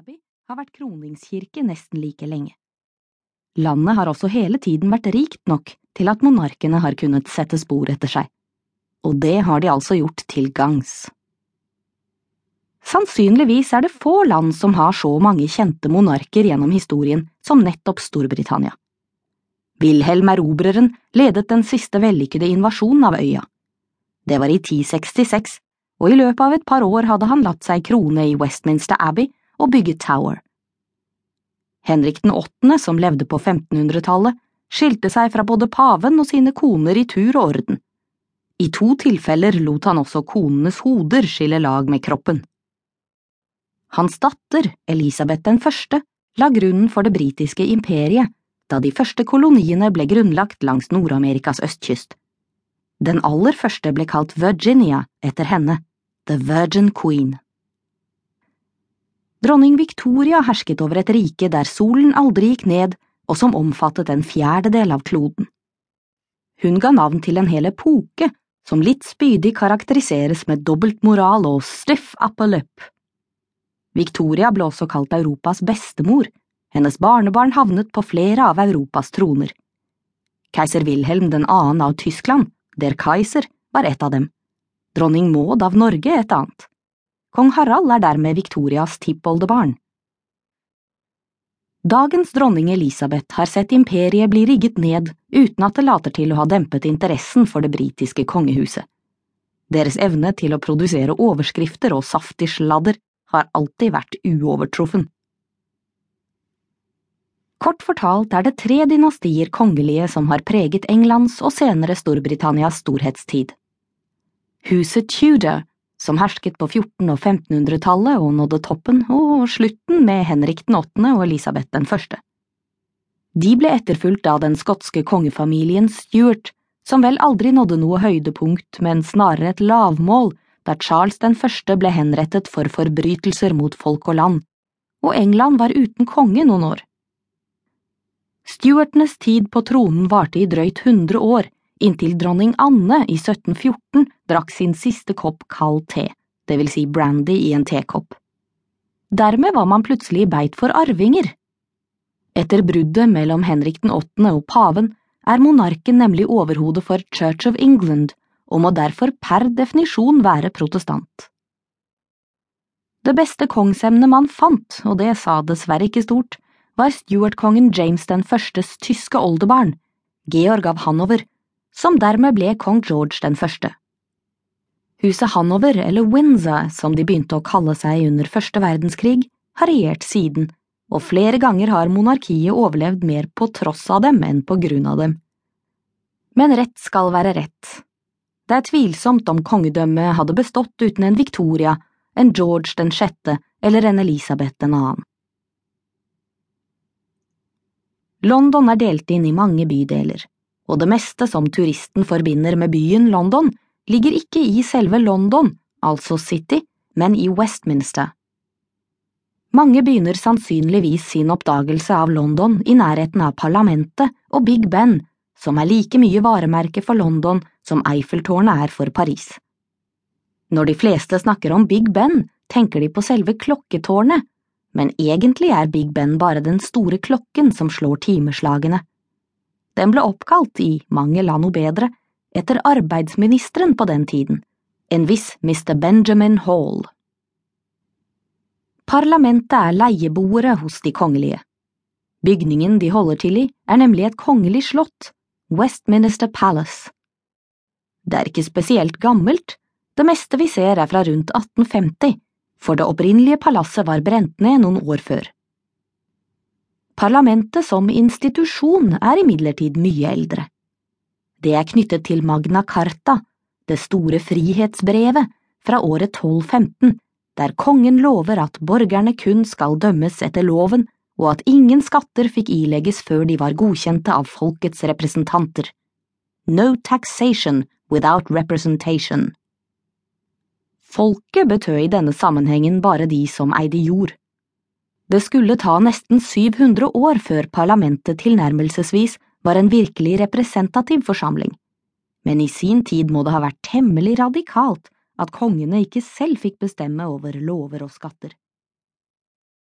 Abbey har vært kroningskirke nesten like lenge. Landet har også hele tiden vært rikt nok til at monarkene har kunnet sette spor etter seg, og det har de altså gjort til gangs. Sannsynligvis er det få land som har så mange kjente monarker gjennom historien som nettopp Storbritannia. Wilhelm Erobreren ledet den siste vellykkede invasjonen av øya. Det var i 1066, og i løpet av et par år hadde han latt seg krone i Westminster Abbey og bygge Tower. Henrik den åttende, som levde på 1500-tallet, skilte seg fra både paven og sine koner i tur og orden. I to tilfeller lot han også konenes hoder skille lag med kroppen. Hans datter, Elisabeth den første, la grunnen for det britiske imperiet da de første koloniene ble grunnlagt langs Nord-Amerikas østkyst. Den aller første ble kalt Virginia etter henne, The Virgin Queen. Dronning Victoria hersket over et rike der solen aldri gikk ned, og som omfattet en fjerdedel av kloden. Hun ga navn til en hel epoke, som litt spydig karakteriseres med dobbeltmoral og stiff upper lip. Victoria ble også kalt Europas bestemor, hennes barnebarn havnet på flere av Europas troner. Keiser Wilhelm 2. av Tyskland, der Kaiser, var et av dem, dronning Maud av Norge et annet. Kong Harald er dermed Victorias tippoldebarn. Dagens dronning Elisabeth har sett imperiet bli rigget ned uten at det later til å ha dempet interessen for det britiske kongehuset. Deres evne til å produsere overskrifter og saftig sladder har alltid vært uovertruffen. Kort fortalt er det tre dynastier kongelige som har preget Englands og senere Storbritannias storhetstid. Huset Tudor, som hersket på 1400- og 1500-tallet og nådde toppen og slutten med Henrik den åttende og Elisabeth den første. De ble etterfulgt av den skotske kongefamilien Stuart, som vel aldri nådde noe høydepunkt, men snarere et lavmål da Charles den første ble henrettet for forbrytelser mot folk og land, og England var uten konge noen år. Stuartenes tid på tronen varte i drøyt hundre år, inntil dronning Anne i 1714 drakk sin siste kopp kald te, det vil si brandy i en tekopp. Dermed var man plutselig beit for arvinger. Etter bruddet mellom Henrik den åttende og paven er monarken nemlig overhodet for Church of England og må derfor per definisjon være protestant. Det beste kongsemnet man fant, og det sa dessverre ikke stort, var Stuart-kongen James den førstes tyske oldebarn, Georg av Hanover, som dermed ble kong George den første. Huset Hanover, eller Windsor som de begynte å kalle seg under første verdenskrig, har regjert siden, og flere ganger har monarkiet overlevd mer på tross av dem enn på grunn av dem. Men rett skal være rett. Det er tvilsomt om kongedømmet hadde bestått uten en Victoria, en George den sjette eller en Elisabeth den annen. London er delt inn i mange bydeler og det meste som turisten forbinder med byen London, ligger ikke i selve London, altså City, men i Westminster. Mange begynner sannsynligvis sin oppdagelse av London i nærheten av parlamentet og Big Ben, som er like mye varemerke for London som Eiffeltårnet er for Paris. Når de fleste snakker om Big Ben, tenker de på selve klokketårnet, men egentlig er Big Ben bare den store klokken som slår timeslagene. Den ble oppkalt, i mange land noe bedre, etter arbeidsministeren på den tiden, en viss Mr. Benjamin Hall. Parlamentet er leieboere hos de kongelige. Bygningen de holder til i, er nemlig et kongelig slott, Westminster Palace. Det er ikke spesielt gammelt, det meste vi ser er fra rundt 1850, for det opprinnelige palasset var brent ned noen år før. Parlamentet som institusjon er imidlertid mye eldre. Det er knyttet til Magna Carta, det store frihetsbrevet, fra året 1215, der kongen lover at borgerne kun skal dømmes etter loven, og at ingen skatter fikk ilegges før de var godkjente av folkets representanter. No taxation without representation. Folket betød i denne sammenhengen bare de som eide jord. Det skulle ta nesten 700 år før parlamentet tilnærmelsesvis var en virkelig representativ forsamling, men i sin tid må det ha vært temmelig radikalt at kongene ikke selv fikk bestemme over lover og skatter.